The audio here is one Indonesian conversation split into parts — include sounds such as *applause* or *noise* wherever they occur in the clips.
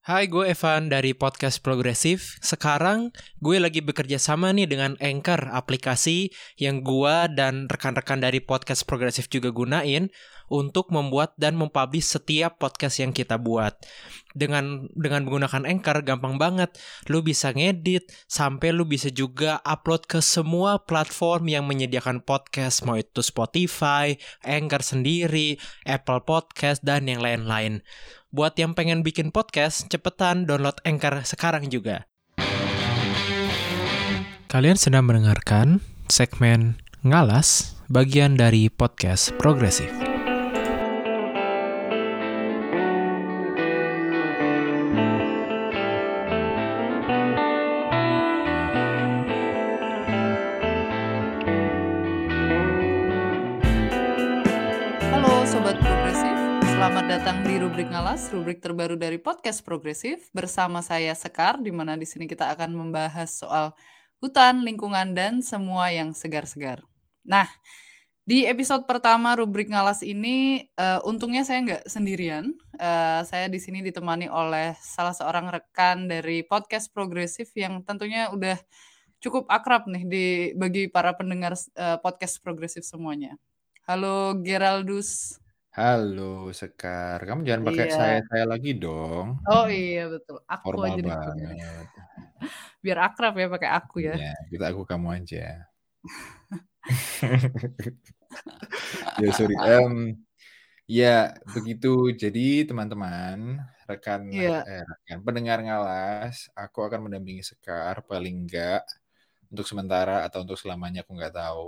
Hai, gue Evan dari Podcast Progresif. Sekarang gue lagi bekerja sama nih dengan Anchor, aplikasi yang gue dan rekan-rekan dari Podcast Progresif juga gunain untuk membuat dan mempublish setiap podcast yang kita buat. Dengan dengan menggunakan Anchor gampang banget. Lu bisa ngedit sampai lu bisa juga upload ke semua platform yang menyediakan podcast, mau itu Spotify, Anchor sendiri, Apple Podcast dan yang lain-lain. Buat yang pengen bikin podcast, cepetan download Anchor sekarang juga. Kalian sedang mendengarkan segmen Ngalas, bagian dari podcast Progresif. Rubrik ngalas, rubrik terbaru dari podcast Progresif bersama saya Sekar, di mana di sini kita akan membahas soal hutan, lingkungan, dan semua yang segar-segar. Nah, di episode pertama rubrik ngalas ini, eh, untungnya saya nggak sendirian. Eh, saya di sini ditemani oleh salah seorang rekan dari podcast Progresif yang tentunya udah cukup akrab nih di bagi para pendengar eh, podcast Progresif semuanya. Halo Geraldus. Halo Sekar, kamu jangan pakai Iya. saya-saya lagi dong. Oh iya betul, aku Formal aja deh. banget. *laughs* Biar akrab ya pakai aku ya. Iya, kita aku kamu aja. *laughs* ya sorry. Em, ya begitu. Jadi teman-teman, rekan Iya. eh, rekan pendengar ngalas, aku akan mendampingi Sekar paling enggak untuk sementara atau untuk selamanya aku nggak tahu.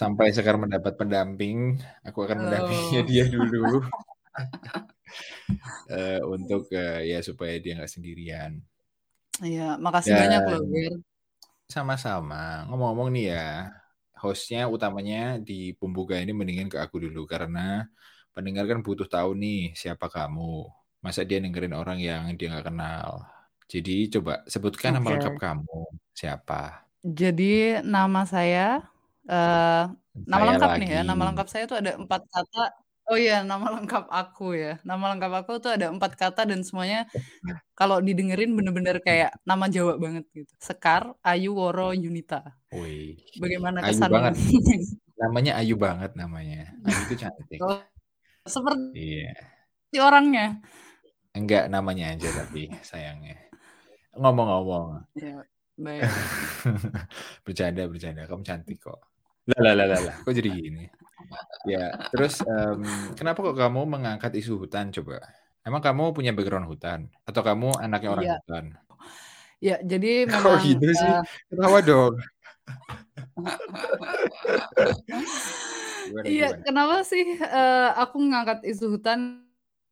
Sampai Sekar mendapat pendamping, aku akan mendampingi Oh. dia *laughs* dulu. *laughs* Eh, untuk eh, ya supaya dia nggak sendirian. Iya, makasih banyak loh Dan sama-sama. Ngomong-ngomong nih ya, hostnya utamanya di pembuka ini mendingan ke aku dulu karena pendengar kan butuh tahu nih siapa kamu. Masa dia dengerin orang yang dia nggak kenal. Jadi coba sebutkan nama Oke. lengkap kamu. Siapa? Jadi nama saya eh nama Saya lengkap nih ya, nama lagi. lengkap saya tuh ada empat kata. Oh iya, nama lengkap aku ya. Nama lengkap aku tuh ada empat kata dan semuanya kalau didengerin bener-bener kayak nama Jawa banget gitu. Sekar, Ayu, Woro, Yunita. Wih, Bagaimana Ayu kesan? banget. *laughs* Namanya Ayu banget namanya. Ayu itu cantik. Oh, seperti Iya. orangnya. Enggak namanya aja tapi sayangnya. Ngomong-ngomong. Ya, baik. *laughs* bercanda bercanda kamu cantik kok lah lah lah lah, lah. kok jadi gini ya terus em, kenapa kok kamu mengangkat isu hutan coba emang kamu punya background hutan atau kamu anaknya orang Iya. hutan Ya, jadi kok memang gitu sih eh, ketawa dong Iya, kenapa sih eh, aku ngangkat isu hutan?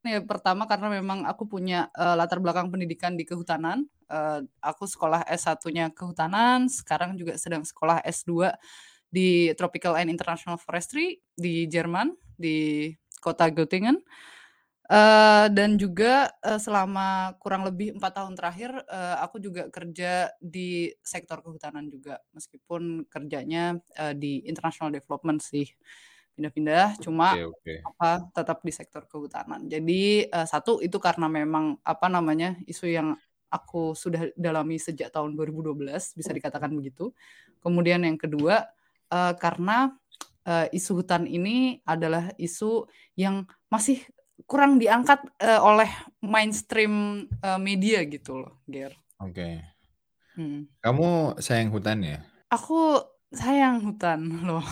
Ya, pertama karena memang aku punya eh, latar belakang pendidikan di kehutanan. Eh, aku sekolah S1-nya kehutanan, sekarang juga sedang sekolah S2 di Tropical and International Forestry di Jerman, di kota Göttingen. Eh, dan juga eh, selama kurang lebih empat tahun terakhir, eh, aku juga kerja di sektor kehutanan juga, meskipun kerjanya eh, di international development sih, pindah-pindah, cuma oke oke apa tetap di sektor kehutanan. Jadi eh, satu itu karena memang apa namanya isu yang aku sudah dalami sejak tahun 2012 bisa dikatakan begitu. Kemudian yang kedua eh, karena eh, isu hutan ini adalah isu yang masih kurang diangkat eh, oleh mainstream eh, media gitu loh, Ger. oke Hmm. kamu sayang hutan ya Aku sayang hutan *laughs* loh.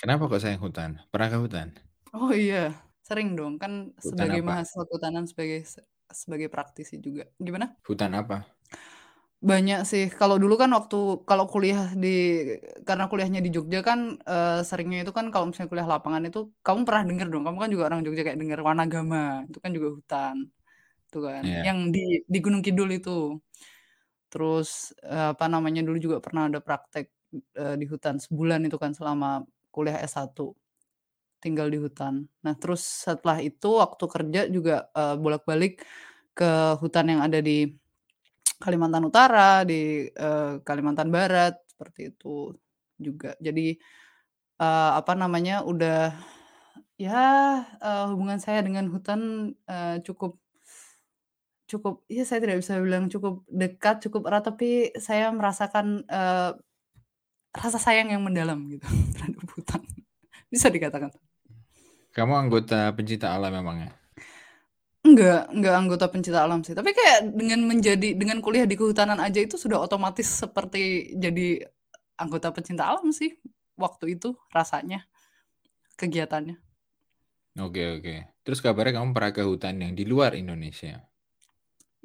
kenapa kok sayang hutan pernah ke hutan Oh iya, sering dong kan hutan sebagai apa mahasiswa kehutanan sebagai sebagai praktisi juga. Gimana? hutan apa Banyak sih. Kalau dulu kan waktu kalau kuliah di karena kuliahnya di Jogja kan eh, seringnya itu kan kalau misalnya kuliah lapangan itu kamu pernah denger dong. Kamu kan juga orang Jogja kayak denger Wanagama, itu kan juga hutan. Itu kan. Iya. Yang di di Gunung Kidul itu. Terus eh, apa namanya dulu juga pernah ada praktek eh, di hutan sebulan itu kan selama kuliah S1 tinggal di hutan. Nah, terus setelah itu waktu kerja juga eh, bolak-balik ke hutan yang ada di Kalimantan Utara, di eh, Kalimantan Barat seperti itu juga. Jadi eh, apa namanya udah ya eh, hubungan saya dengan hutan eh, cukup cukup ya saya tidak bisa bilang cukup dekat, cukup erat, tapi saya merasakan, eee, rasa sayang yang mendalam gitu *laughs* terhadap hutan, bisa dikatakan. Kamu anggota pencinta alam memang ya? Enggak enggak anggota pencinta alam sih, tapi kayak dengan menjadi dengan kuliah di kehutanan aja itu sudah otomatis seperti jadi anggota pencinta alam sih, waktu itu rasanya, kegiatannya. Oke oke. Terus kabarnya kamu pernah ke hutan yang di luar Indonesia?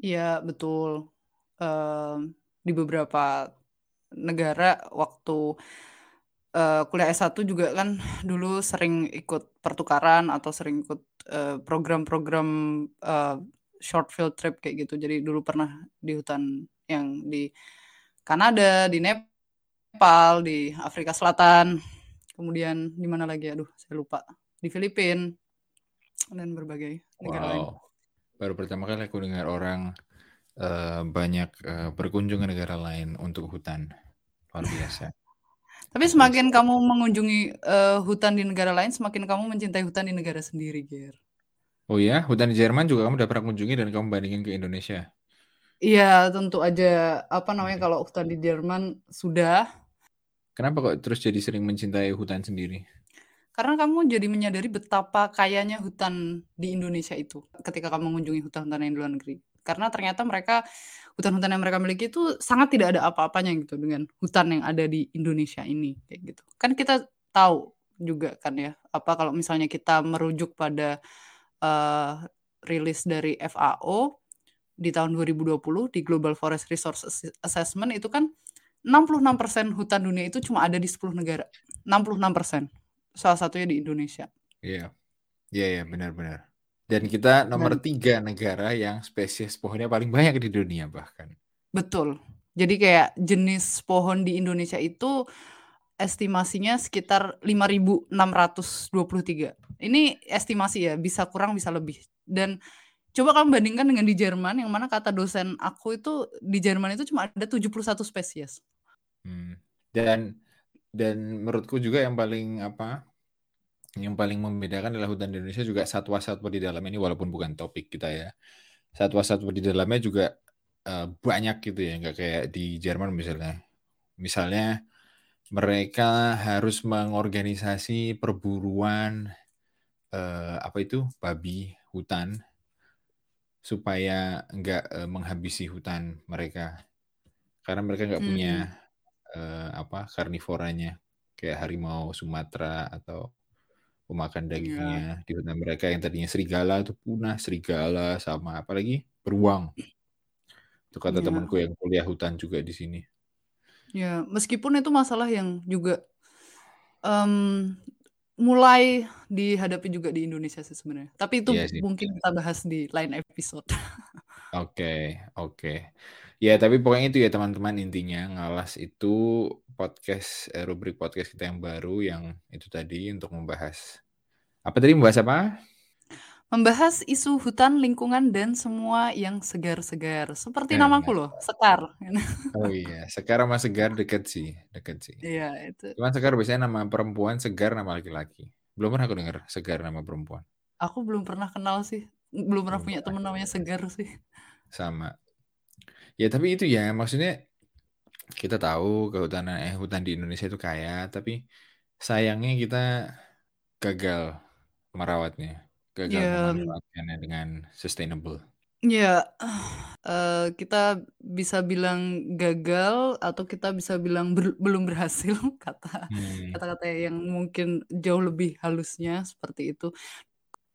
Iya betul, mmm, di beberapa negara waktu, eee, kuliah S1 juga kan dulu sering ikut pertukaran atau sering ikut, eee, program-program, eee, short field trip kayak gitu. Jadi dulu pernah di hutan yang di Kanada, di Nepal, di Afrika Selatan, kemudian di mana lagi aduh saya lupa, di Filipina, dan berbagai negara lain. Wow, baru pertama kali aku dengar orang, eee, banyak, eee, berkunjung ke negara lain untuk hutan, luar biasa. Tapi semakin kamu mengunjungi, eee, hutan di negara lain, semakin kamu mencintai hutan di negara sendiri, Ger. Oh ya? Hutan di Jerman juga kamu udah pernah kunjungi dan kamu bandingin ke Indonesia? Iya, tentu aja, apa namanya, kalau hutan di Jerman sudah. Kenapa kok terus jadi sering mencintai hutan sendiri? Karena kamu jadi menyadari betapa kayanya hutan di Indonesia itu, ketika kamu mengunjungi hutan-hutan yang di luar negeri. Karena ternyata mereka hutan-hutan yang mereka miliki itu sangat tidak ada apa-apanya gitu dengan hutan yang ada di Indonesia ini, kayak gitu. Kan kita tahu juga kan ya, apa kalau misalnya kita merujuk pada, eee, rilis dari FAO di tahun 2020 di Global Forest Resource Assessment itu kan 66% hutan dunia itu cuma ada di 10 negara, 66%, salah satunya di Indonesia. Iya. Iya iya, benar benar. Dan kita nomor Dan 3 negara yang spesies pohonnya paling banyak di dunia bahkan. Betul. Jadi kayak jenis pohon di Indonesia itu estimasinya sekitar 5.623. Ini estimasi ya, bisa kurang bisa lebih. Dan coba kamu bandingkan dengan di Jerman yang mana kata dosen aku itu di Jerman itu cuma ada 71 spesies. Hmm, dan dan menurutku juga yang paling apa, yang paling membedakan adalah hutan di Indonesia juga satwa-satwa di dalam ini walaupun bukan topik kita ya. Satwa-satwa di dalamnya juga, eee, banyak gitu ya, nggak kayak di Jerman misalnya. Misalnya mereka harus mengorganisasi perburuan, eee, apa itu, babi hutan supaya nggak, eee, menghabisi hutan mereka. Karena mereka nggak punya, Hmm. eee, apa, karnivoranya, kayak harimau Sumatera atau pemakan Iya. dagingnya di hutan mereka yang tadinya serigala itu punah, serigala sama apa lagi, beruang. Itu kata Iya. temanku yang kuliah hutan juga di sini. Ya, meskipun itu masalah yang juga, mmm, mulai dihadapi juga di Indonesia sih sebenarnya. Tapi itu sih, mungkin kita bahas di lain episode. *laughs* Oke oke. Ya tapi pokoknya itu ya teman-teman intinya Ngalas itu podcast, eee, rubrik podcast kita yang baru yang itu tadi untuk membahas apa tadi, membahas apa? Membahas isu hutan, lingkungan, dan semua yang segar-segar. Seperti Benar. namaku loh, Sekar. Oh iya, Sekar sama Segar deket sih, deket sih. Iya, itu. Cuman Sekar biasanya nama perempuan, Segar nama laki-laki. Belum pernah aku denger Segar nama perempuan. Aku belum pernah kenal sih, belum pernah Belum punya temen namanya ya. Segar sih. Sama. Ya tapi itu ya, maksudnya kita tahu kehutanan eh, hutan di Indonesia itu kaya, tapi sayangnya kita gagal merawatnya, gagal Ya. memanfaatkannya dengan sustainable. Ya, eee, kita bisa bilang gagal atau kita bisa bilang ber belum berhasil *laughs* kata Hmm. kata-kata yang mungkin jauh lebih halusnya seperti itu.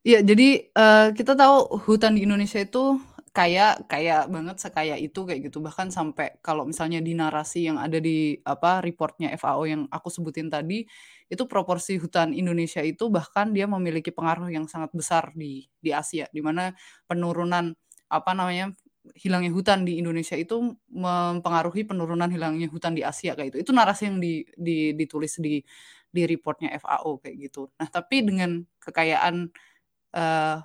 Ya jadi, eee, kita tahu hutan di Indonesia itu kaya kaya banget, sekaya itu kayak gitu. Bahkan sampai kalau misalnya di narasi yang ada di apa, report-nya FAO yang aku sebutin tadi, itu proporsi hutan Indonesia itu bahkan dia memiliki pengaruh yang sangat besar di di Asia, di mana penurunan apa namanya, hilangnya hutan di Indonesia itu mempengaruhi penurunan hilangnya hutan di Asia kayak gitu. Itu narasi yang di di ditulis di di report-nya FAO kayak gitu. Nah, tapi dengan kekayaan, eee,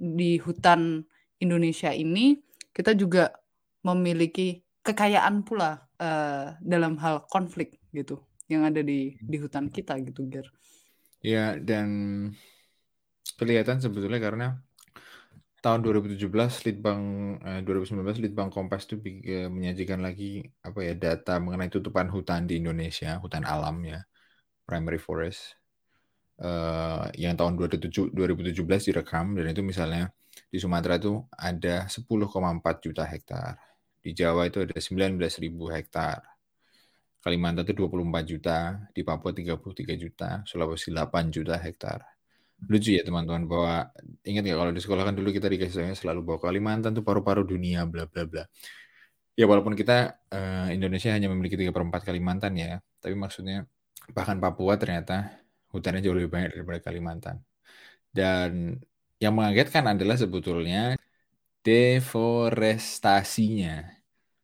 di hutan Indonesia ini, kita juga memiliki kekayaan pula, eee, dalam hal konflik gitu, yang ada di di hutan kita gitu, Ger. Ya, dan kelihatan sebetulnya karena tahun 2017 Litbang eh, 2019 Litbang Kompas bi- eh, menyajikan lagi apa ya data mengenai tutupan hutan di Indonesia, hutan alam ya, primary forest. eh, yang tahun 2007 2017 direkam dan itu misalnya di Sumatera itu ada 10,4 juta hektar. Di Jawa itu ada 19.000 hektar. Kalimantan itu 24 juta, di Papua 33 juta, Sulawesi 8 juta hektar. Lucu ya teman-teman bahwa ingat nggak kalau di sekolah kan dulu kita dikasih tahunya selalu bahwa Kalimantan itu paru-paru dunia bla bla bla. Ya walaupun kita eh, Indonesia hanya memiliki 3 per 4 Kalimantan ya, tapi maksudnya bahkan Papua ternyata hutannya jauh lebih banyak daripada Kalimantan. Dan yang mengagetkan adalah sebetulnya deforestasinya.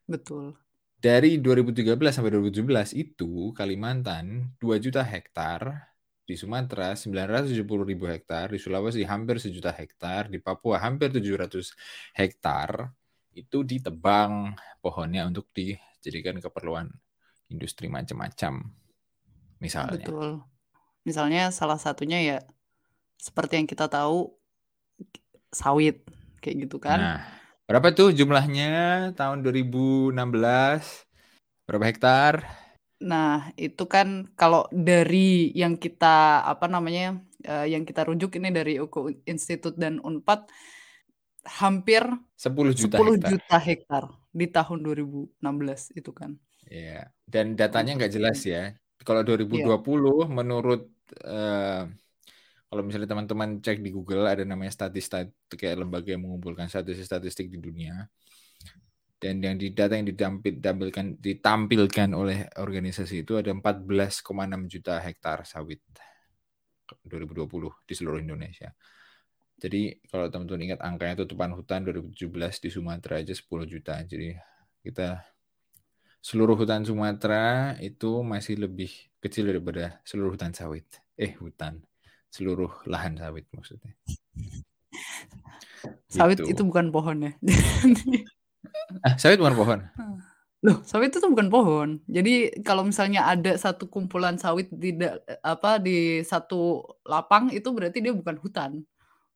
Betul. Dari 2013 sampai 2017 itu Kalimantan 2 juta hektar, di Sumatera 970 ribu hektar, di Sulawesi hampir sejuta hektar, di Papua hampir 700 hektar, itu ditebang pohonnya untuk dijadikan keperluan industri macam-macam. Misalnya. Betul. Misalnya salah satunya ya seperti yang kita tahu sawit kayak gitu kan. Nah, berapa tuh jumlahnya tahun 2016? Berapa hektar? Nah, itu kan kalau dari yang kita apa namanya eh, yang kita rujuk ini dari UKU Institut dan Unpad hampir 10 juta 10 hektar. juta hektar di tahun 2016 itu kan. Iya, dan datanya nggak jelas ya. Kalau 2020 Iya. menurut eh, kalau misalnya teman-teman cek di Google ada namanya statistik kayak lembaga yang mengumpulkan statistik-statistik di dunia. Dan yang di data yang ditampilkan ditampilkan oleh organisasi itu ada 14,6 juta hektar sawit 2020 di seluruh Indonesia. Jadi kalau teman-teman ingat angkanya tutupan hutan 2017 di Sumatera aja 10 juta. Jadi kita seluruh hutan Sumatera itu masih lebih kecil daripada seluruh hutan sawit. Eh, hutan. Seluruh lahan sawit maksudnya. Sawit Gitu. itu bukan pohon ya. *laughs* Ah, sawit bukan pohon. Loh, sawit itu bukan pohon. Jadi kalau misalnya ada satu kumpulan sawit di apa di satu lapang itu berarti dia bukan hutan.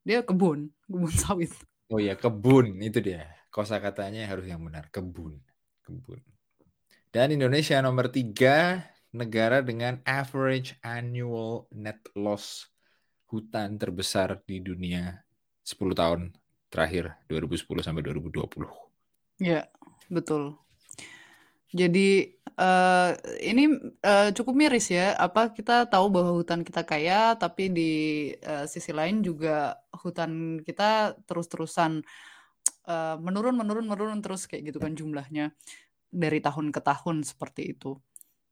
Dia kebun, kebun *laughs* sawit. Oh ya, kebun itu dia. Kosa katanya harus yang benar, kebun. Kebun. Dan Indonesia nomor tiga negara dengan average annual net loss hutan terbesar di dunia 10 tahun terakhir 2010 sampai 2020. Ya, betul. Jadi eh, ini eh, cukup miris ya. Apa kita tahu bahwa hutan kita kaya, tapi di eh, sisi lain juga hutan kita terus-terusan eh, menurun, menurun, menurun terus kayak gitu kan jumlahnya dari tahun ke tahun seperti itu.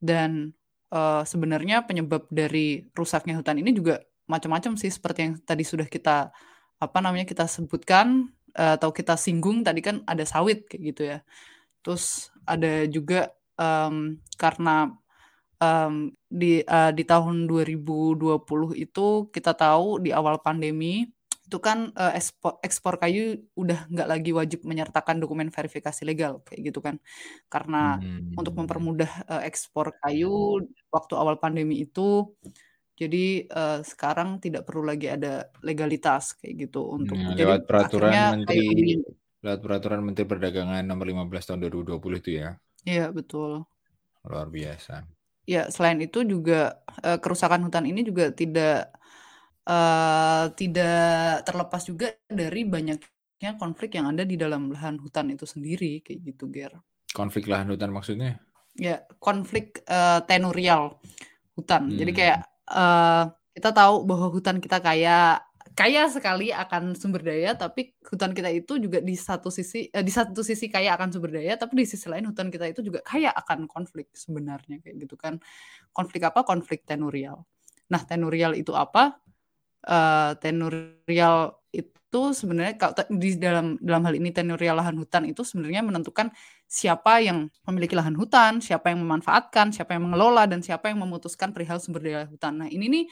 Dan eh, sebenarnya penyebab dari rusaknya hutan ini juga macam-macam sih seperti yang tadi sudah kita apa namanya kita sebutkan eh, atau kita singgung tadi kan ada sawit kayak gitu ya. Terus ada juga em, karena em, di eh, di tahun 2020 itu kita tahu di awal pandemi itu kan eh, ekspor, ekspor kayu udah nggak lagi wajib menyertakan dokumen verifikasi legal kayak gitu kan. Karena untuk Hmm. mempermudah eh, ekspor kayu waktu awal pandemi itu jadi eh, sekarang tidak perlu lagi ada legalitas kayak gitu untuk Nah, jadi lewat peraturan Menteri lewat peraturan Menteri Perdagangan nomor 15 tahun 2020 itu ya. Iya, betul. Luar biasa. Ya, selain itu juga eh, kerusakan hutan ini juga tidak eh, tidak terlepas juga dari banyaknya konflik yang ada di dalam lahan hutan itu sendiri kayak gitu, Ger. Konflik lahan hutan maksudnya? Ya, konflik eh, tenurial hutan. Jadi Hmm. kayak eh, kita tahu bahwa hutan kita kaya kaya sekali akan sumber daya, tapi hutan kita itu juga di satu sisi eh, di satu sisi kaya akan sumber daya, tapi di sisi lain hutan kita itu juga kaya akan konflik sebenarnya kayak gitu kan. Konflik apa? Konflik tenurial. Nah, tenurial itu apa? Eh, tenurial itu sebenarnya kalau di dalam dalam hal ini tenurial lahan hutan itu sebenarnya menentukan siapa yang memiliki lahan hutan, siapa yang memanfaatkan, siapa yang mengelola dan siapa yang memutuskan perihal sumber daya hutan. Nah, ini nih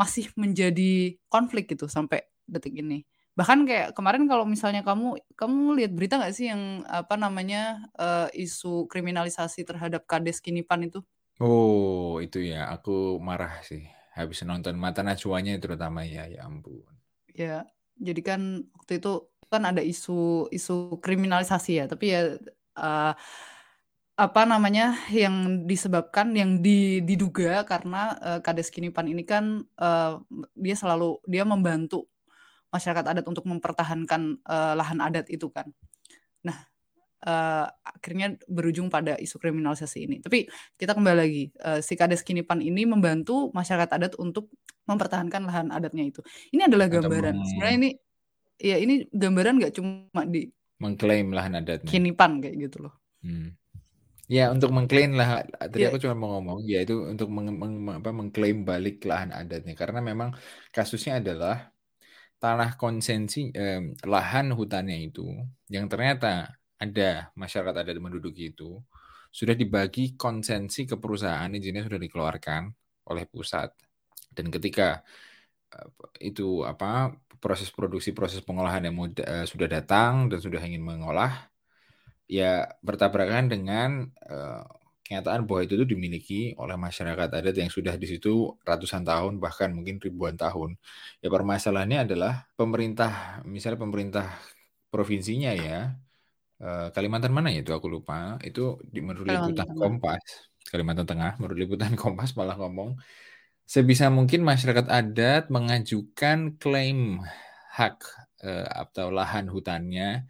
masih menjadi konflik gitu sampai detik ini. Bahkan kayak kemarin kalau misalnya kamu kamu lihat berita nggak sih yang apa namanya eh, isu kriminalisasi terhadap Kades Kinipan itu? Oh, itu ya. Aku marah sih. Habis nonton Mata Najwanya terutama ya. Ya ampun. Ya, jadi kan waktu itu kan ada isu isu kriminalisasi ya, tapi ya uh, apa namanya yang disebabkan yang diduga karena uh, Kades Kinipan ini kan uh, dia selalu dia membantu masyarakat adat untuk mempertahankan uh, lahan adat itu kan. Nah, uh, akhirnya berujung pada isu kriminalisasi ini. Tapi kita kembali lagi, uh, si Kades Kinipan ini membantu masyarakat adat untuk mempertahankan lahan adatnya itu. Ini adalah gambaran. Sebenarnya ini ya ini gambaran nggak cuma di mengklaim lahan adatnya. Kinipan kayak gitu loh. Hmm. Ya untuk mengklaim lah tadi Ya. aku cuma mau ngomong ya itu untuk meng, meng- apa, mengklaim balik lahan adatnya karena memang kasusnya adalah tanah konsensi eh, lahan hutannya itu yang ternyata ada masyarakat adat menduduki itu sudah dibagi konsensi ke perusahaan izinnya sudah dikeluarkan oleh pusat dan ketika eh, itu apa proses produksi proses pengolahan yang uh, sudah datang dan sudah ingin mengolah ya bertabrakan dengan uh, kenyataan bahwa itu tuh dimiliki oleh masyarakat adat yang sudah di situ ratusan tahun bahkan mungkin ribuan tahun. Ya permasalahannya adalah pemerintah, misalnya pemerintah provinsinya ya, uh, Kalimantan mana ya itu aku lupa, itu di menurut liputan Kompas, Kalimantan Tengah, menurut liputan *laughs* Kompas malah ngomong sebisa mungkin masyarakat adat mengajukan klaim hak uh, atau lahan hutannya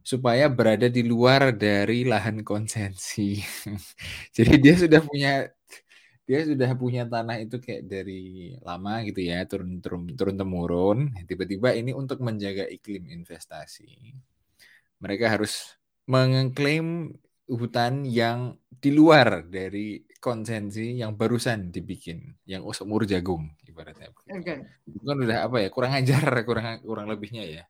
supaya berada di luar dari lahan konsensi. *laughs* Jadi dia sudah punya dia sudah punya tanah itu kayak dari lama gitu ya, turun turun turun temurun. Tiba-tiba ini untuk menjaga iklim investasi. Mereka harus mengklaim hutan yang di luar dari konsensi yang barusan dibikin, yang umur jagung ibaratnya. Oke. Okay. Bukan udah apa ya, kurang ajar *laughs* kurang kurang lebihnya ya.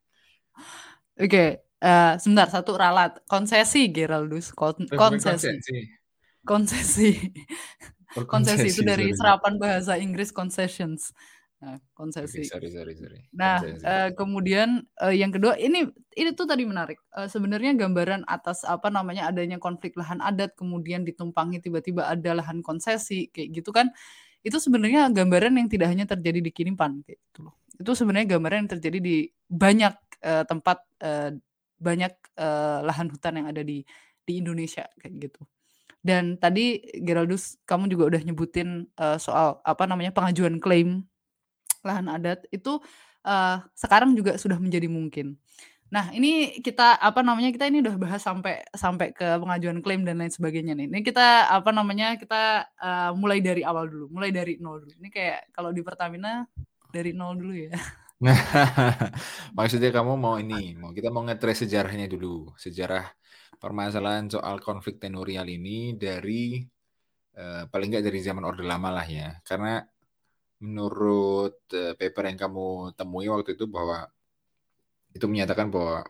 Oke, okay. Uh, sebentar satu ralat konsesi Geraldus Kon konsesi konsesi oh, konsesi itu dari serapan bahasa Inggris concessions nah, konsesi okay, sorry, sorry, sorry. nah uh, kemudian uh, yang kedua ini ini tuh tadi menarik uh, sebenarnya gambaran atas apa namanya adanya konflik lahan adat kemudian ditumpangi tiba-tiba ada lahan konsesi kayak gitu kan itu sebenarnya gambaran yang tidak hanya terjadi di Kinimpan kayak gitu loh itu sebenarnya gambaran yang terjadi di banyak uh, tempat uh, banyak uh, lahan hutan yang ada di di Indonesia kayak gitu. Dan tadi Geraldus kamu juga udah nyebutin uh, soal apa namanya pengajuan klaim lahan adat itu uh, sekarang juga sudah menjadi mungkin. Nah, ini kita apa namanya kita ini udah bahas sampai sampai ke pengajuan klaim dan lain sebagainya nih. Ini kita apa namanya kita uh, mulai dari awal dulu, mulai dari nol dulu. Ini kayak kalau di Pertamina dari nol dulu ya. *laughs* Maksudnya kamu mau ini, mau kita mau ngetrace sejarahnya dulu, sejarah permasalahan soal konflik tenurial ini dari uh, paling nggak dari zaman Orde Lama lah ya, karena menurut uh, paper yang kamu temui waktu itu bahwa itu menyatakan bahwa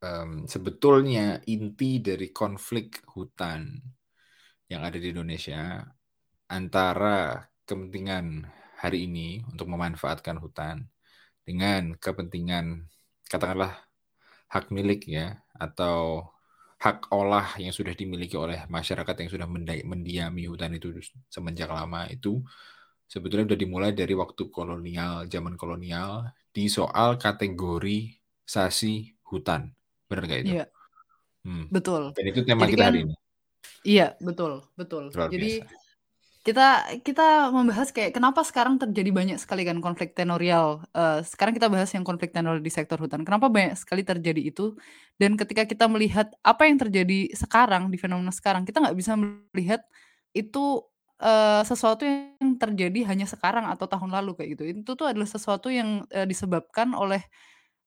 um, sebetulnya inti dari konflik hutan yang ada di Indonesia antara kepentingan hari ini untuk memanfaatkan hutan dengan kepentingan katakanlah hak milik ya atau hak olah yang sudah dimiliki oleh masyarakat yang sudah mendiami hutan itu semenjak lama itu sebetulnya sudah dimulai dari waktu kolonial zaman kolonial di soal kategori sasi hutan benar nggak itu? Iya. Hmm. Betul. Dan itu tema Jadi kita kan, hari ini. Iya betul betul. Luar Jadi biasa kita kita membahas kayak kenapa sekarang terjadi banyak sekali kan konflik tenorial. Uh, sekarang kita bahas yang konflik tenorial di sektor hutan. Kenapa banyak sekali terjadi itu? Dan ketika kita melihat apa yang terjadi sekarang di fenomena sekarang, kita nggak bisa melihat itu uh, sesuatu yang terjadi hanya sekarang atau tahun lalu kayak gitu. Itu tuh adalah sesuatu yang uh, disebabkan oleh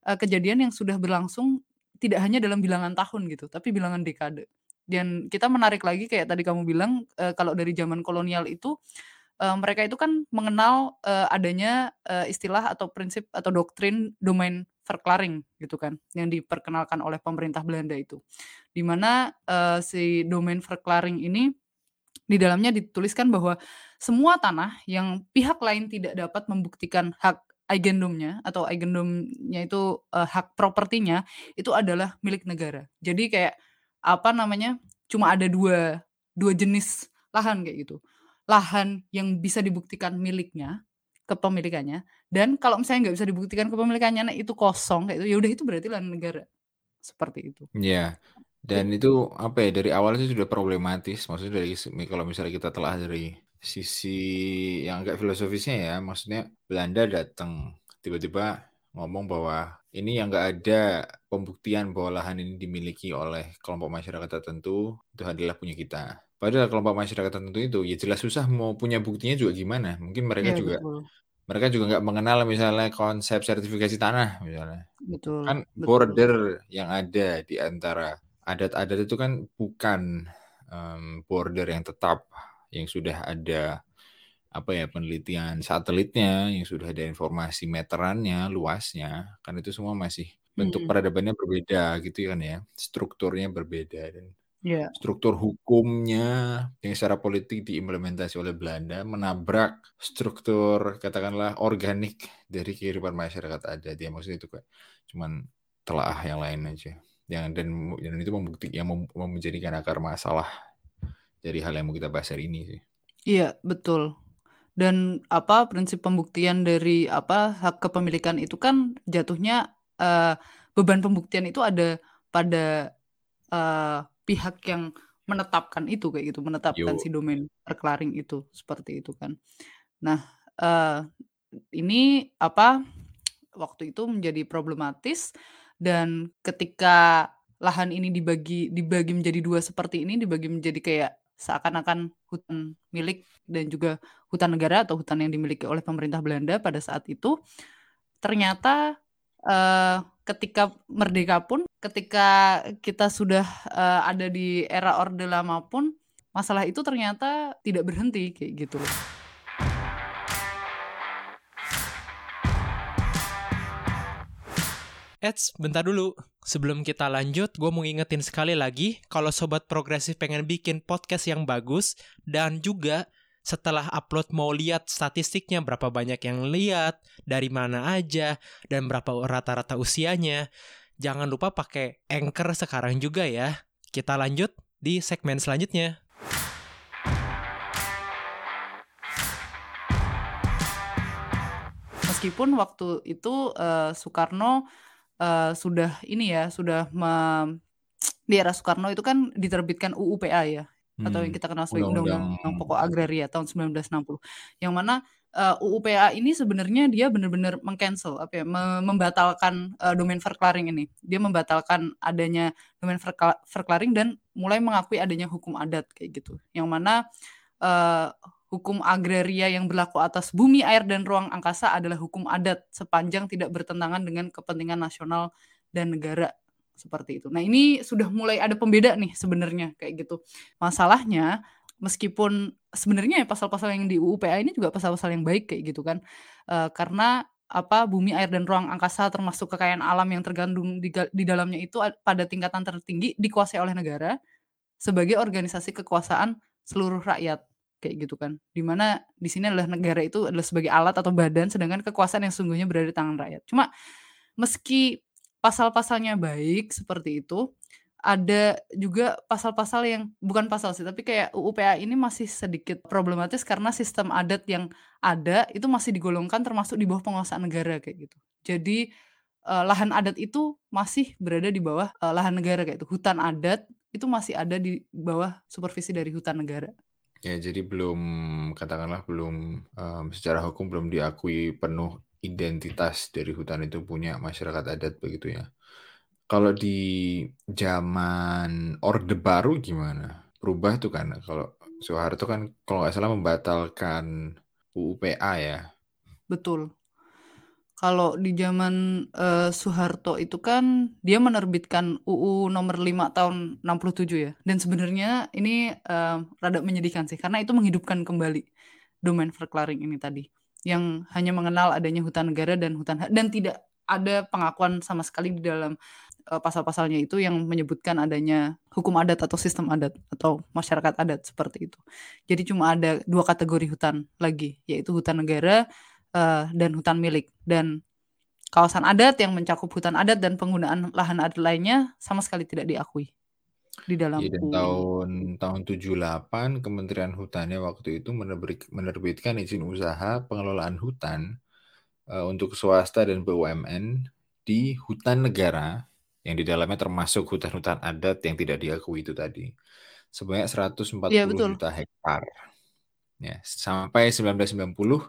uh, kejadian yang sudah berlangsung tidak hanya dalam bilangan tahun gitu, tapi bilangan dekade. Dan kita menarik lagi kayak tadi kamu bilang uh, kalau dari zaman kolonial itu uh, mereka itu kan mengenal uh, adanya uh, istilah atau prinsip atau doktrin domain verklaring gitu kan yang diperkenalkan oleh pemerintah Belanda itu. Di mana uh, si domain verklaring ini di dalamnya dituliskan bahwa semua tanah yang pihak lain tidak dapat membuktikan hak eigendomnya atau eigendomnya itu uh, hak propertinya itu adalah milik negara. Jadi kayak apa namanya cuma ada dua dua jenis lahan kayak gitu lahan yang bisa dibuktikan miliknya kepemilikannya dan kalau misalnya nggak bisa dibuktikan kepemilikannya nah itu kosong kayak itu ya udah itu berarti lahan negara seperti itu. Iya. Dan itu apa ya dari awal itu sudah problematis. Maksudnya dari kalau misalnya kita telah dari sisi yang agak filosofisnya ya, maksudnya Belanda datang tiba-tiba ngomong bahwa ini yang nggak ada pembuktian bahwa lahan ini dimiliki oleh kelompok masyarakat tertentu itu adalah punya kita. Padahal kelompok masyarakat tertentu itu ya jelas susah mau punya buktinya juga gimana. Mungkin mereka ya, juga betul. mereka juga nggak mengenal misalnya konsep sertifikasi tanah misalnya. Betul. Kan border betul. yang ada di antara adat-adat itu kan bukan um, border yang tetap yang sudah ada apa ya penelitian satelitnya yang sudah ada informasi meterannya luasnya kan itu semua masih bentuk hmm. peradabannya berbeda gitu kan ya strukturnya berbeda dan yeah. struktur hukumnya yang secara politik diimplementasi oleh Belanda menabrak struktur katakanlah organik dari kehidupan masyarakat adat ya maksudnya itu kayak cuman telah yang lain aja yang dan dan itu membukti yang mem, menjadikan akar masalah dari hal yang mau kita bahas hari ini sih. Iya, betul. Dan apa prinsip pembuktian dari apa hak kepemilikan itu kan jatuhnya uh, beban pembuktian itu ada pada uh, pihak yang menetapkan itu kayak gitu, menetapkan Yo. si domain reclaring itu seperti itu kan. Nah, uh, ini apa waktu itu menjadi problematis dan ketika lahan ini dibagi dibagi menjadi dua seperti ini, dibagi menjadi kayak seakan-akan hutan milik dan juga hutan negara atau hutan yang dimiliki oleh pemerintah Belanda pada saat itu ternyata uh, ketika merdeka pun ketika kita sudah uh, ada di era orde lama pun masalah itu ternyata tidak berhenti kayak gitu loh. Eits, bentar dulu. Sebelum kita lanjut, gue mau ngingetin sekali lagi kalau Sobat Progresif pengen bikin podcast yang bagus dan juga setelah upload mau lihat statistiknya berapa banyak yang lihat, dari mana aja, dan berapa rata-rata usianya. Jangan lupa pakai Anchor sekarang juga ya. Kita lanjut di segmen selanjutnya. Meskipun waktu itu uh, Soekarno uh, sudah ini ya, sudah me di era Soekarno itu kan diterbitkan UUPA ya, atau yang hmm, kita kenal sebagai Undang-Undang Pokok Agraria tahun 1960. Yang mana uh, eh, UUPA ini sebenarnya dia benar-benar mengcancel apa ya, me membatalkan uh, domain verklaring ini. Dia membatalkan adanya domain verklaring dan mulai mengakui adanya hukum adat kayak gitu. Yang mana uh, hukum agraria yang berlaku atas bumi, air, dan ruang angkasa adalah hukum adat sepanjang tidak bertentangan dengan kepentingan nasional dan negara seperti itu. Nah ini sudah mulai ada pembeda nih sebenarnya kayak gitu. Masalahnya meskipun sebenarnya ya pasal-pasal yang di UUPA ini juga pasal-pasal yang baik kayak gitu kan, e, karena apa bumi, air, dan ruang angkasa termasuk kekayaan alam yang tergandung di, di dalamnya itu pada tingkatan tertinggi dikuasai oleh negara sebagai organisasi kekuasaan seluruh rakyat kayak gitu kan. Di mana di sini adalah negara itu adalah sebagai alat atau badan sedangkan kekuasaan yang sungguhnya berada di tangan rakyat. Cuma meski pasal-pasalnya baik seperti itu, ada juga pasal-pasal yang bukan pasal sih, tapi kayak UUPA ini masih sedikit problematis karena sistem adat yang ada itu masih digolongkan termasuk di bawah penguasaan negara kayak gitu. Jadi uh, lahan adat itu masih berada di bawah uh, lahan negara kayak itu. Hutan adat itu masih ada di bawah supervisi dari hutan negara. Ya, jadi belum katakanlah belum um, secara hukum belum diakui penuh identitas dari hutan itu punya masyarakat adat begitu ya. Kalau di zaman Orde Baru gimana? Berubah tuh kan kalau Soeharto kan kalau nggak salah membatalkan UUPA ya. Betul kalau di zaman uh, Soeharto itu kan dia menerbitkan UU nomor 5 tahun 67 ya. Dan sebenarnya ini uh, rada menyedihkan sih karena itu menghidupkan kembali domain verklaring ini tadi yang hanya mengenal adanya hutan negara dan hutan dan tidak ada pengakuan sama sekali di dalam uh, pasal-pasalnya itu yang menyebutkan adanya hukum adat atau sistem adat atau masyarakat adat seperti itu. Jadi cuma ada dua kategori hutan lagi yaitu hutan negara uh, dan hutan milik dan kawasan adat yang mencakup hutan adat dan penggunaan lahan adat lainnya sama sekali tidak diakui. di dalam dan UU. tahun tahun 78 Kementerian Hutannya waktu itu menerbit- menerbitkan izin usaha pengelolaan hutan eh, untuk swasta dan BUMN di hutan negara yang di dalamnya termasuk hutan-hutan adat yang tidak diakui itu tadi sebanyak 140 Iya betul. juta hektar. Ya, sampai 1990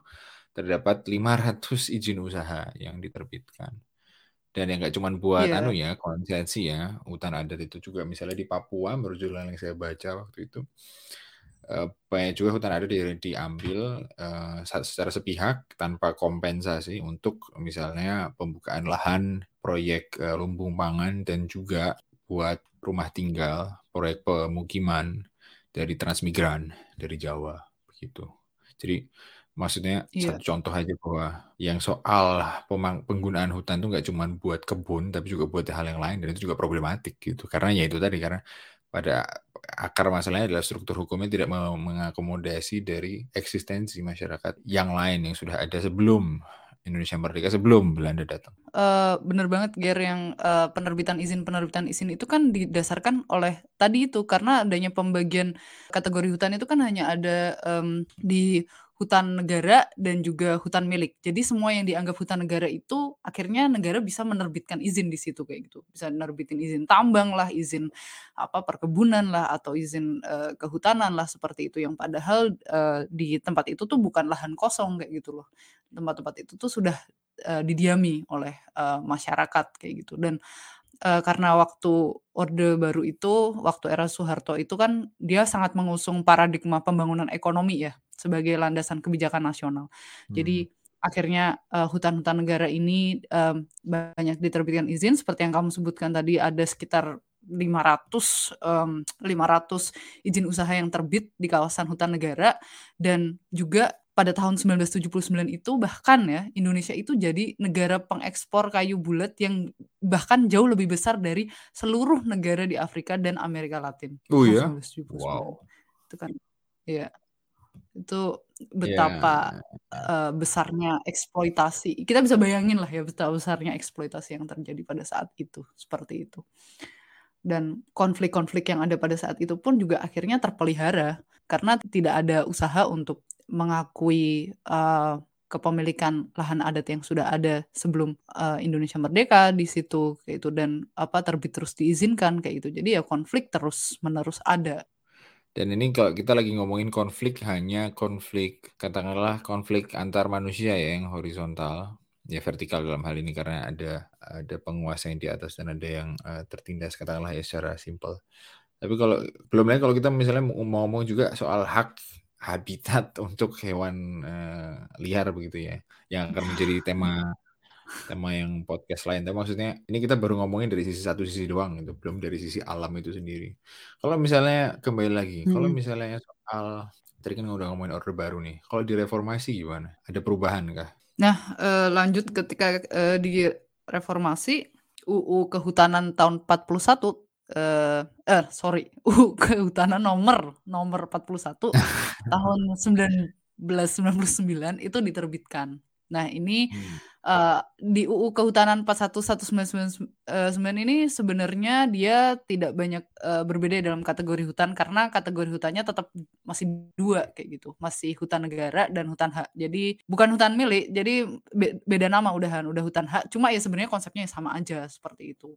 terdapat 500 izin usaha yang diterbitkan. Dan yang nggak cuma buat Iya. anu ya, konsensi ya, hutan adat itu juga misalnya di Papua menurut jurnal yang saya baca waktu itu eh, banyak juga hutan adat di- diambil eh, secara sepihak tanpa kompensasi untuk misalnya pembukaan lahan, proyek eh, lumbung pangan dan juga buat rumah tinggal, proyek pemukiman dari transmigran dari Jawa begitu. Jadi maksudnya Iya. satu contoh aja bahwa yang soal pemang- penggunaan hutan itu nggak cuma buat kebun tapi juga buat hal yang lain dan itu juga problematik gitu karena ya itu tadi karena pada akar masalahnya adalah struktur hukumnya tidak mengakomodasi dari eksistensi masyarakat yang lain yang sudah ada sebelum Indonesia merdeka sebelum Belanda datang. Eh, bener banget Ger yang eh, penerbitan izin penerbitan izin itu kan didasarkan oleh tadi itu karena adanya pembagian kategori hutan itu kan hanya ada em, di hutan negara dan juga hutan milik. Jadi semua yang dianggap hutan negara itu akhirnya negara bisa menerbitkan izin di situ kayak gitu. Bisa nerbitin izin tambang lah, izin apa perkebunan lah atau izin eh, kehutanan lah seperti itu yang padahal eh, di tempat itu tuh bukan lahan kosong kayak gitu loh. Tempat-tempat itu tuh sudah eh, didiami oleh eh, masyarakat kayak gitu dan eh, karena waktu Orde Baru itu waktu era Soeharto itu kan dia sangat mengusung paradigma pembangunan ekonomi ya sebagai landasan kebijakan nasional. Jadi akhirnya eh, hutan-hutan negara ini em, banyak diterbitkan izin seperti yang kamu sebutkan tadi ada sekitar 500 em, 500 izin usaha yang terbit di kawasan hutan negara dan juga pada tahun 1979 itu bahkan ya Indonesia itu jadi negara pengekspor kayu bulat yang bahkan jauh lebih besar dari seluruh negara di Afrika dan Amerika Latin. Oh ya? 1979. Wow. Itu kan ya itu Ya, betapa eh, besarnya eksploitasi. Kita bisa bayangin lah ya betapa besarnya eksploitasi yang terjadi pada saat itu seperti itu. Dan konflik-konflik yang ada pada saat itu pun juga akhirnya terpelihara karena tidak ada usaha untuk mengakui eh, kepemilikan lahan adat yang sudah ada sebelum eh, Indonesia merdeka di situ kayak itu dan apa terbit terus diizinkan kayak itu. Jadi ya konflik terus menerus ada. Dan ini kalau kita lagi ngomongin konflik hanya konflik katakanlah konflik antar manusia ya yang horizontal ya vertikal dalam hal ini karena ada ada penguasa yang di atas dan ada yang uh, tertindas katakanlah ya secara simpel. Tapi kalau belum lagi kalau kita misalnya mau ngomong juga soal hak habitat *laughs* untuk hewan uh, liar begitu ya yang akan menjadi tema tema yang podcast lain. Tapi maksudnya ini kita baru ngomongin dari sisi satu sisi doang itu, belum dari sisi alam itu sendiri. Kalau misalnya kembali lagi, kalau Hmm. misalnya soal tadi kan udah ngomongin order baru nih. Kalau di reformasi gimana? Ada perubahan kah? Nah, eh, lanjut ketika eh, di reformasi UU Kehutanan tahun 41 eh eh sorry, *laughs* UU Kehutanan nomor nomor 41 *laughs* tahun 1999 itu diterbitkan. Nah, ini Hmm. Eh, di UU Kehutanan 41199 ini sebenarnya dia tidak banyak eh, berbeda dalam kategori hutan karena kategori hutannya tetap masih dua kayak gitu, masih hutan negara dan hutan hak. Jadi bukan hutan milik, jadi be- beda nama udahan, udah hutan hak. Cuma ya sebenarnya konsepnya sama aja seperti itu.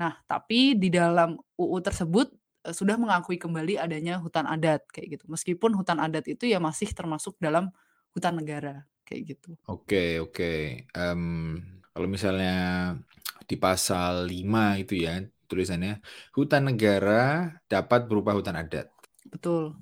Nah, tapi di dalam UU tersebut eh, sudah mengakui kembali adanya hutan adat kayak gitu. Meskipun hutan adat itu ya masih termasuk dalam hutan negara kayak gitu. Oke, oke. Em, kalau misalnya di pasal 5 itu ya tulisannya hutan negara dapat berupa hutan adat. Betul.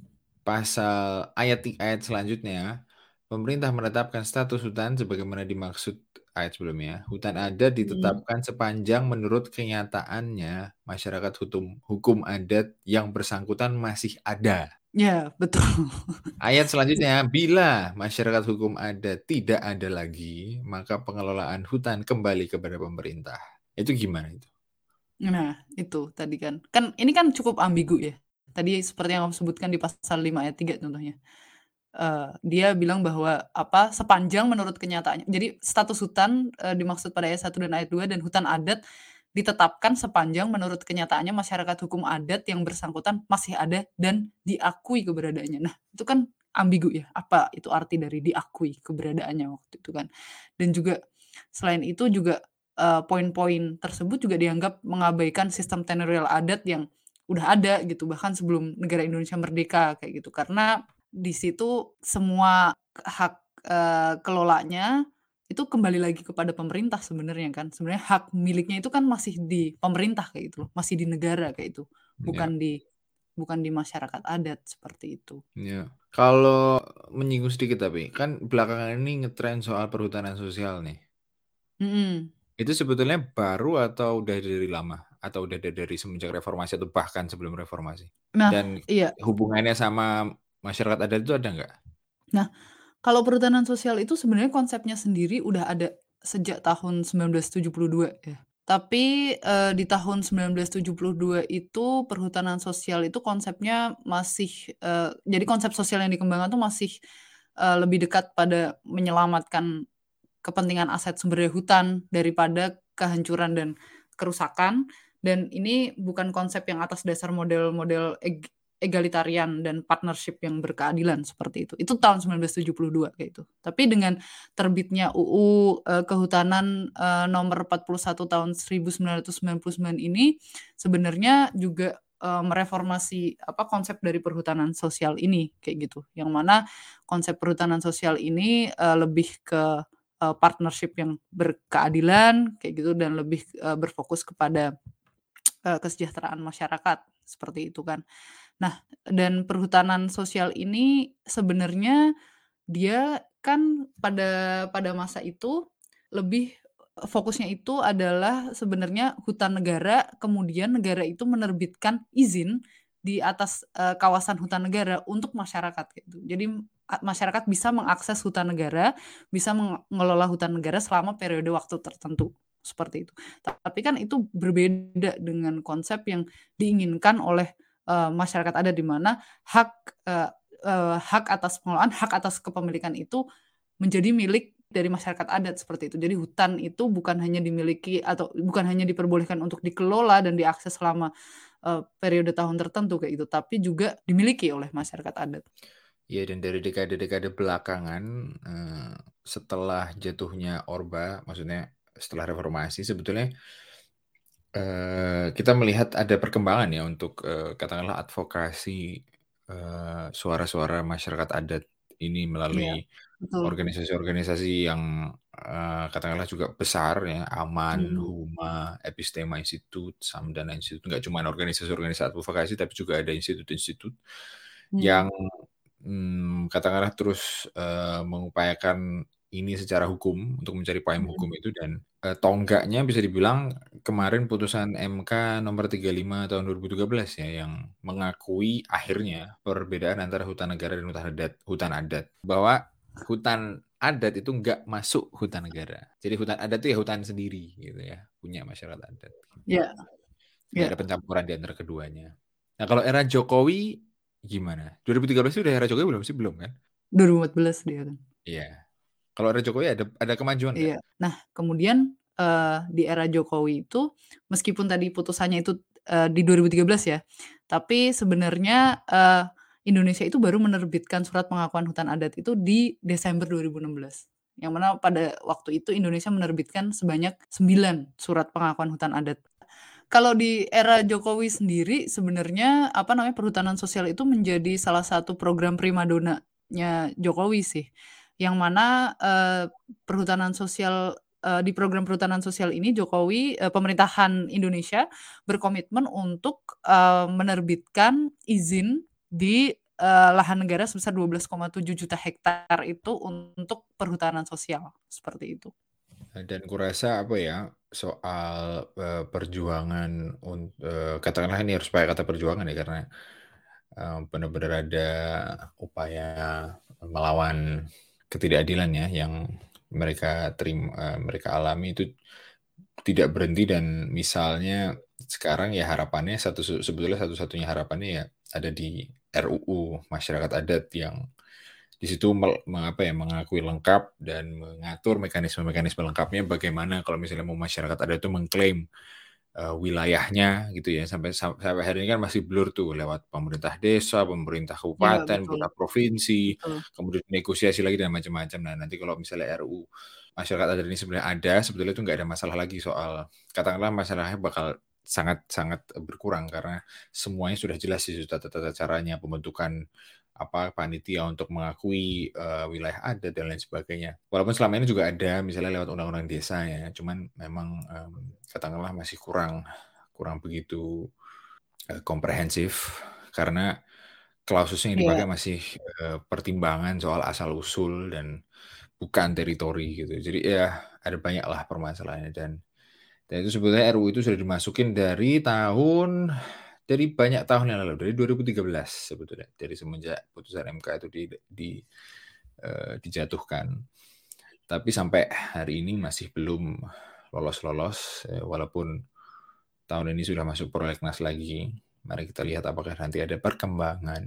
Pasal ayat ayat selanjutnya pemerintah menetapkan status hutan sebagaimana dimaksud ayat sebelumnya. Hutan adat ditetapkan sepanjang menurut kenyataannya masyarakat hukum hukum adat yang bersangkutan masih ada. Ya, betul. Ayat *laughs* selanjutnya, bila masyarakat hukum adat tidak ada lagi, maka pengelolaan hutan kembali kepada pemerintah. Itu gimana itu? Nah, itu tadi kan. Kan ini kan cukup ambigu ya. Tadi seperti yang kamu sebutkan di pasal 5 ayat 3 contohnya. Eh, dia bilang bahwa apa sepanjang menurut kenyataannya. Jadi status hutan eh, dimaksud pada ayat 1 dan ayat 2 dan hutan adat ditetapkan sepanjang menurut kenyataannya masyarakat hukum adat yang bersangkutan masih ada dan diakui keberadaannya. Nah, itu kan ambigu ya. Apa itu arti dari diakui keberadaannya waktu itu kan. Dan juga selain itu juga uh, poin-poin tersebut juga dianggap mengabaikan sistem tenurial adat yang udah ada gitu bahkan sebelum negara Indonesia merdeka kayak gitu karena di situ semua hak uh, kelolanya itu kembali lagi kepada pemerintah sebenarnya kan. Sebenarnya hak miliknya itu kan masih di pemerintah kayak itu masih di negara kayak itu, iya. bukan yeah. di bukan di masyarakat adat seperti itu. Ya. Kalau menyinggung sedikit tapi kan belakangan ini ngetren soal perhutanan sosial nih. Mm -hmm. Itu sebetulnya baru atau udah dari lama? Atau udah dari semenjak reformasi atau bahkan sebelum reformasi? Nah, Dan iya. hubungannya sama masyarakat adat itu ada nggak? Nah, kalau perhutanan sosial itu sebenarnya konsepnya sendiri udah ada sejak tahun 1972 ya. Tapi, uh, di tahun 1972 itu perhutanan sosial itu konsepnya masih, uh, jadi konsep sosial yang dikembangkan tuh masih, uh, lebih dekat pada menyelamatkan kepentingan aset sumber daya hutan daripada kehancuran dan kerusakan, dan ini bukan konsep yang atas dasar model-model egalitarian dan partnership yang berkeadilan seperti itu. Itu tahun 1972 kayak itu. Tapi dengan terbitnya UU eh, Kehutanan uh, nomor 41 tahun 1999 ini sebenarnya juga uh, mereformasi apa konsep dari perhutanan sosial ini kayak gitu. Yang mana konsep perhutanan sosial ini uh, lebih ke uh, partnership yang berkeadilan kayak gitu dan lebih uh, berfokus kepada kesejahteraan masyarakat seperti itu kan. Nah, dan perhutanan sosial ini sebenarnya dia kan pada pada masa itu lebih fokusnya itu adalah sebenarnya hutan negara, kemudian negara itu menerbitkan izin di atas uh, kawasan hutan negara untuk masyarakat gitu. Jadi masyarakat bisa mengakses hutan negara, bisa mengelola hutan negara selama periode waktu tertentu seperti itu. Tapi kan itu berbeda dengan konsep yang diinginkan oleh uh, masyarakat ada di mana hak uh, uh, hak atas pengelolaan, hak atas kepemilikan itu menjadi milik dari masyarakat adat seperti itu. Jadi hutan itu bukan hanya dimiliki atau bukan hanya diperbolehkan untuk dikelola dan diakses selama uh, periode tahun tertentu kayak itu, tapi juga dimiliki oleh masyarakat adat. Ya dan dari dekade-dekade belakangan uh, setelah jatuhnya Orba, maksudnya setelah reformasi sebetulnya Uh, kita melihat ada perkembangan ya untuk, uh, katakanlah advokasi, uh, suara-suara masyarakat adat ini melalui organisasi-organisasi yang, uh, katakanlah juga besar ya, AMAN, hmm. HUMA, Epistema Institute, Samdana Institute, nggak cuma organisasi-organisasi advokasi, tapi juga ada institut-institut hmm. yang, hmm, katakanlah terus, uh, mengupayakan ini secara hukum untuk mencari payung hmm. hukum itu dan uh, tonggaknya bisa dibilang kemarin putusan MK nomor 35 tahun 2013 ya yang mengakui akhirnya perbedaan antara hutan negara dan hutan adat hutan adat bahwa hutan adat itu enggak masuk hutan negara. Jadi hutan adat itu ya hutan sendiri gitu ya, punya masyarakat adat. Iya. Yeah. ada pencampuran di antara keduanya. Nah, kalau era Jokowi gimana? 2013 itu udah era Jokowi belum sih? Belum kan? 2014 dia kan. Iya. Kalau era Jokowi ada ada kemajuan Iya. Nah, kemudian, uh, di era Jokowi itu, meskipun tadi putusannya itu, uh, di 2013 ya, tapi sebenarnya, uh, Indonesia itu baru menerbitkan surat pengakuan hutan adat itu di Desember 2016. Yang mana pada waktu itu Indonesia menerbitkan sebanyak 9 surat pengakuan hutan adat. Kalau di era Jokowi sendiri sebenarnya, apa namanya, perhutanan sosial itu menjadi salah satu program primadonanya Jokowi sih yang mana uh, perhutanan sosial uh, di program perhutanan sosial ini Jokowi uh, pemerintahan Indonesia berkomitmen untuk uh, menerbitkan izin di uh, lahan negara sebesar 12,7 juta hektar itu untuk perhutanan sosial seperti itu. Dan kurasa apa ya soal uh, perjuangan uh, katakanlah ini harus pakai kata perjuangan ya karena benar-benar ada upaya melawan ketidakadilan ya yang mereka terima uh, mereka alami itu tidak berhenti. Dan misalnya sekarang ya harapannya satu sebetulnya satu-satunya harapannya ya ada di RUU masyarakat adat yang di situ mengapa ya mengakui lengkap dan mengatur mekanisme-mekanisme lengkapnya bagaimana kalau misalnya mau masyarakat adat itu mengklaim uh, wilayahnya gitu ya sampai sampai hari ini kan masih blur tuh lewat pemerintah desa, pemerintah iya, kabupaten, ya, pemerintah provinsi, betul. kemudian negosiasi lagi dan macam-macam. Nah nanti kalau misalnya RU masyarakat adat ini sebenarnya ada, sebetulnya itu nggak ada masalah lagi soal katakanlah masalahnya bakal sangat-sangat berkurang karena semuanya sudah jelas sih tata tata caranya pembentukan apa panitia untuk mengakui uh, wilayah adat dan lain sebagainya. Walaupun selama ini juga ada misalnya lewat undang-undang desa ya, cuman memang um, katakanlah masih kurang kurang begitu uh, komprehensif karena klaususnya yang dipakai yeah. masih uh, pertimbangan soal asal usul dan bukan teritori gitu. Jadi ya ada banyak lah permasalahannya dan dan itu sebetulnya RUU itu sudah dimasukin dari tahun dari banyak tahun yang lalu, dari 2013 sebetulnya, dari semenjak putusan MK itu di, di uh, dijatuhkan. Tapi sampai hari ini masih belum lolos-lolos, ya, walaupun tahun ini sudah masuk prolegnas lagi. Mari kita lihat apakah nanti ada perkembangan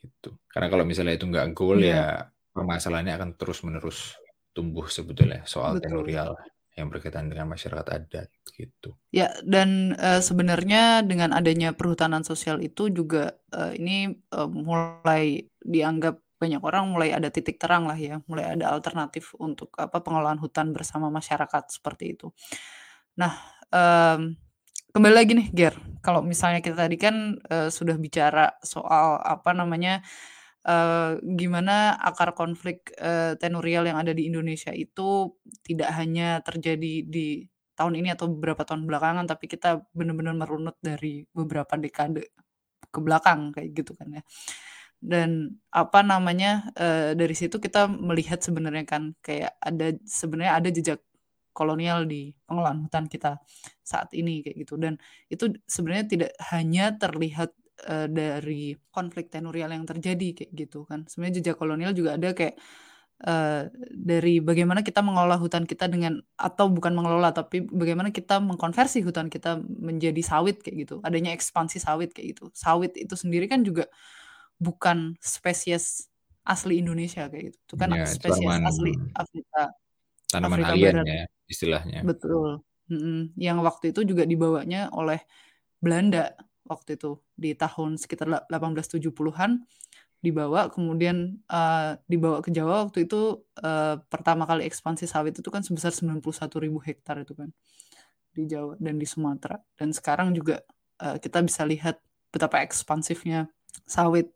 gitu. Karena kalau misalnya itu nggak goal yeah. ya permasalahannya akan terus-menerus tumbuh sebetulnya soal Betul. tenurial yang berkaitan dengan masyarakat adat gitu. Ya, dan uh, sebenarnya dengan adanya perhutanan sosial itu juga uh, ini uh, mulai dianggap banyak orang mulai ada titik terang lah ya, mulai ada alternatif untuk apa pengelolaan hutan bersama masyarakat seperti itu. Nah, um, kembali lagi nih Ger, kalau misalnya kita tadi kan uh, sudah bicara soal apa namanya uh, gimana akar konflik, uh, tenurial yang ada di Indonesia itu tidak hanya terjadi di tahun ini atau beberapa tahun belakangan, tapi kita benar-benar merunut dari beberapa dekade ke belakang, kayak gitu kan ya. Dan apa namanya, uh, dari situ kita melihat sebenarnya kan kayak ada sebenarnya ada jejak kolonial di pengelolaan hutan kita saat ini kayak gitu dan itu sebenarnya tidak hanya terlihat uh, dari konflik tenurial yang terjadi kayak gitu kan. Sebenarnya jejak kolonial juga ada kayak uh, dari bagaimana kita mengelola hutan kita dengan atau bukan mengelola tapi bagaimana kita mengkonversi hutan kita menjadi sawit kayak gitu. Adanya ekspansi sawit kayak gitu. Sawit itu sendiri kan juga bukan spesies asli Indonesia kayak gitu. Itu kan ya, spesies asli Afrika. Tanaman Afrika alien Barat. ya istilahnya. Betul. Mm -mm. Yang waktu itu juga dibawanya oleh Belanda waktu itu di tahun sekitar 1870-an dibawa kemudian uh, dibawa ke Jawa waktu itu uh, pertama kali ekspansi sawit itu kan sebesar 91 ribu hektar itu kan di Jawa dan di Sumatera. Dan sekarang juga uh, kita bisa lihat betapa ekspansifnya sawit.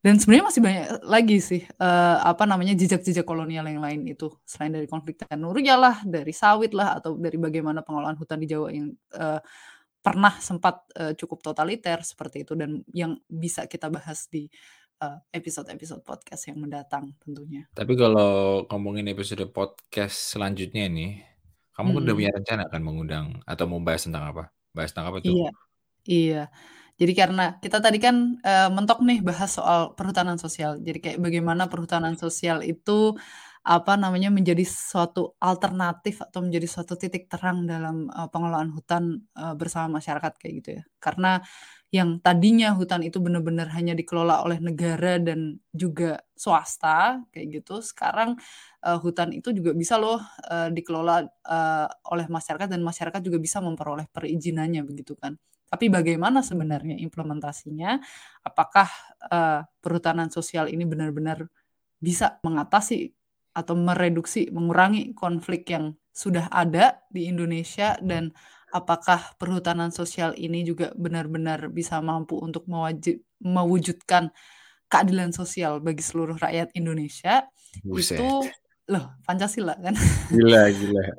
Dan sebenarnya masih banyak lagi sih uh, apa namanya jejak-jejak kolonial yang lain itu. Selain dari konflik tenuria lah dari sawit lah atau dari bagaimana pengelolaan hutan di Jawa yang uh, pernah sempat uh, cukup totaliter seperti itu dan yang bisa kita bahas di episode-episode podcast yang mendatang tentunya. Tapi kalau ngomongin episode podcast selanjutnya nih, kamu hmm. udah punya rencana kan mengundang atau mau bahas tentang apa? Bahas tentang apa tuh? Iya, iya. Jadi karena kita tadi kan uh, mentok nih bahas soal perhutanan sosial. Jadi kayak bagaimana perhutanan sosial itu apa namanya, menjadi suatu alternatif atau menjadi suatu titik terang dalam, uh, pengelolaan hutan, uh, bersama masyarakat kayak gitu ya. Karena yang tadinya hutan itu benar-benar hanya dikelola oleh negara dan juga swasta kayak gitu, sekarang, uh, hutan itu juga bisa loh, uh, dikelola, uh, oleh masyarakat dan masyarakat juga bisa memperoleh perizinannya begitu kan. Tapi bagaimana sebenarnya implementasinya? Apakah, uh, perhutanan sosial ini benar-benar bisa mengatasi atau mereduksi, mengurangi konflik yang sudah ada di Indonesia dan apakah perhutanan sosial ini juga benar-benar bisa mampu untuk mewajib, mewujudkan keadilan sosial bagi seluruh rakyat Indonesia? Buset. itu loh Pancasila kan? Gila gila. *laughs*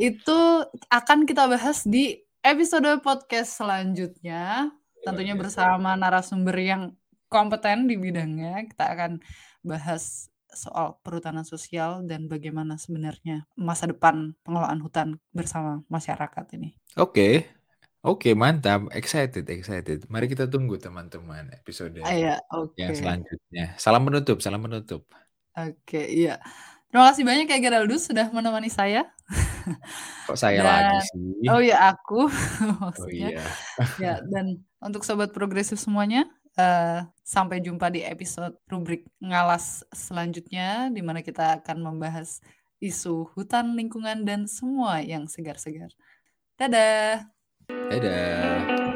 Itu akan kita bahas di episode podcast selanjutnya. Tentunya bersama narasumber yang kompeten di bidangnya. Kita akan bahas soal perhutanan sosial dan bagaimana sebenarnya masa depan pengelolaan hutan bersama masyarakat ini. Oke. Oke, mantap. Excited, excited. Mari kita tunggu teman-teman episode ah, ya, okay. yang selanjutnya. Salam menutup, salam menutup. Oke, iya. Terima kasih banyak ya Geraldus sudah menemani saya. Kok saya dan, lagi sih? Oh iya, aku *laughs* maksudnya. Oh iya. ya, dan untuk sobat progresif semuanya, Uh, sampai jumpa di episode rubrik ngalas selanjutnya, di mana kita akan membahas isu hutan, lingkungan, dan semua yang segar-segar. Dadah! Dadah.